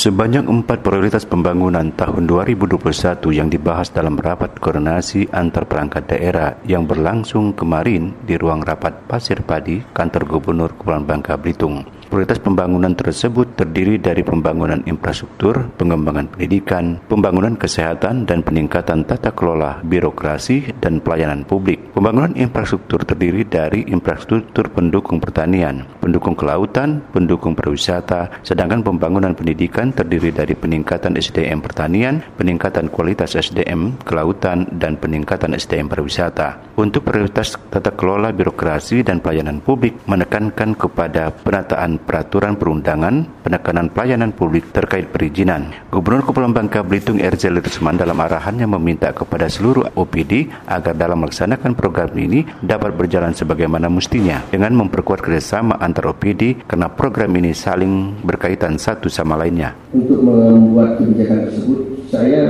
Sebanyak empat prioritas pembangunan tahun 2021 yang dibahas dalam rapat koordinasi antar perangkat daerah yang berlangsung kemarin di ruang rapat Pasir Padi, kantor Gubernur Kepulauan Bangka Belitung. Prioritas pembangunan tersebut terdiri dari pembangunan infrastruktur, pengembangan pendidikan, pembangunan kesehatan, dan peningkatan tata kelola birokrasi dan pelayanan publik. Pembangunan infrastruktur terdiri dari infrastruktur pendukung pertanian, pendukung kelautan, pendukung pariwisata, sedangkan pembangunan pendidikan terdiri dari peningkatan SDM pertanian, peningkatan kualitas SDM kelautan, dan peningkatan SDM pariwisata. Untuk prioritas tata kelola birokrasi dan pelayanan publik menekankan kepada penataan peraturan perundangan, penekanan pelayanan publik terkait perizinan. Gubernur Kepulauan Bangka Belitung RZ Lirisman dalam arahannya meminta kepada seluruh OPD agar dalam melaksanakan program ini dapat berjalan sebagaimana mestinya dengan memperkuat kerjasama antar OPD karena program ini saling berkaitan satu sama lainnya. Untuk membuat kebijakan tersebut, saya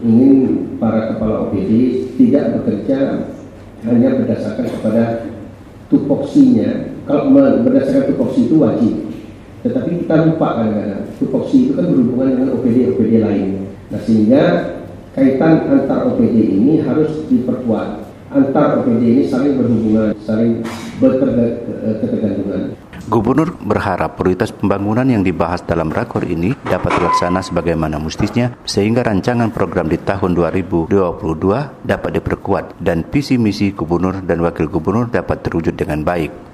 ingin para kepala OPD tidak bekerja hanya berdasarkan kepada tupoksinya kalau berdasarkan tupoksi itu wajib. Tetapi kita lupa kadang-kadang tupoksi itu kan berhubungan dengan OPD-OPD lain. Nah sehingga kaitan antar OPD ini harus diperkuat. Antar OPD ini saling berhubungan saling berketergantungan Gubernur berharap prioritas pembangunan yang dibahas dalam rakor ini dapat terlaksana sebagaimana mestinya sehingga rancangan program di tahun 2022 dapat diperkuat dan visi misi gubernur dan wakil gubernur dapat terwujud dengan baik.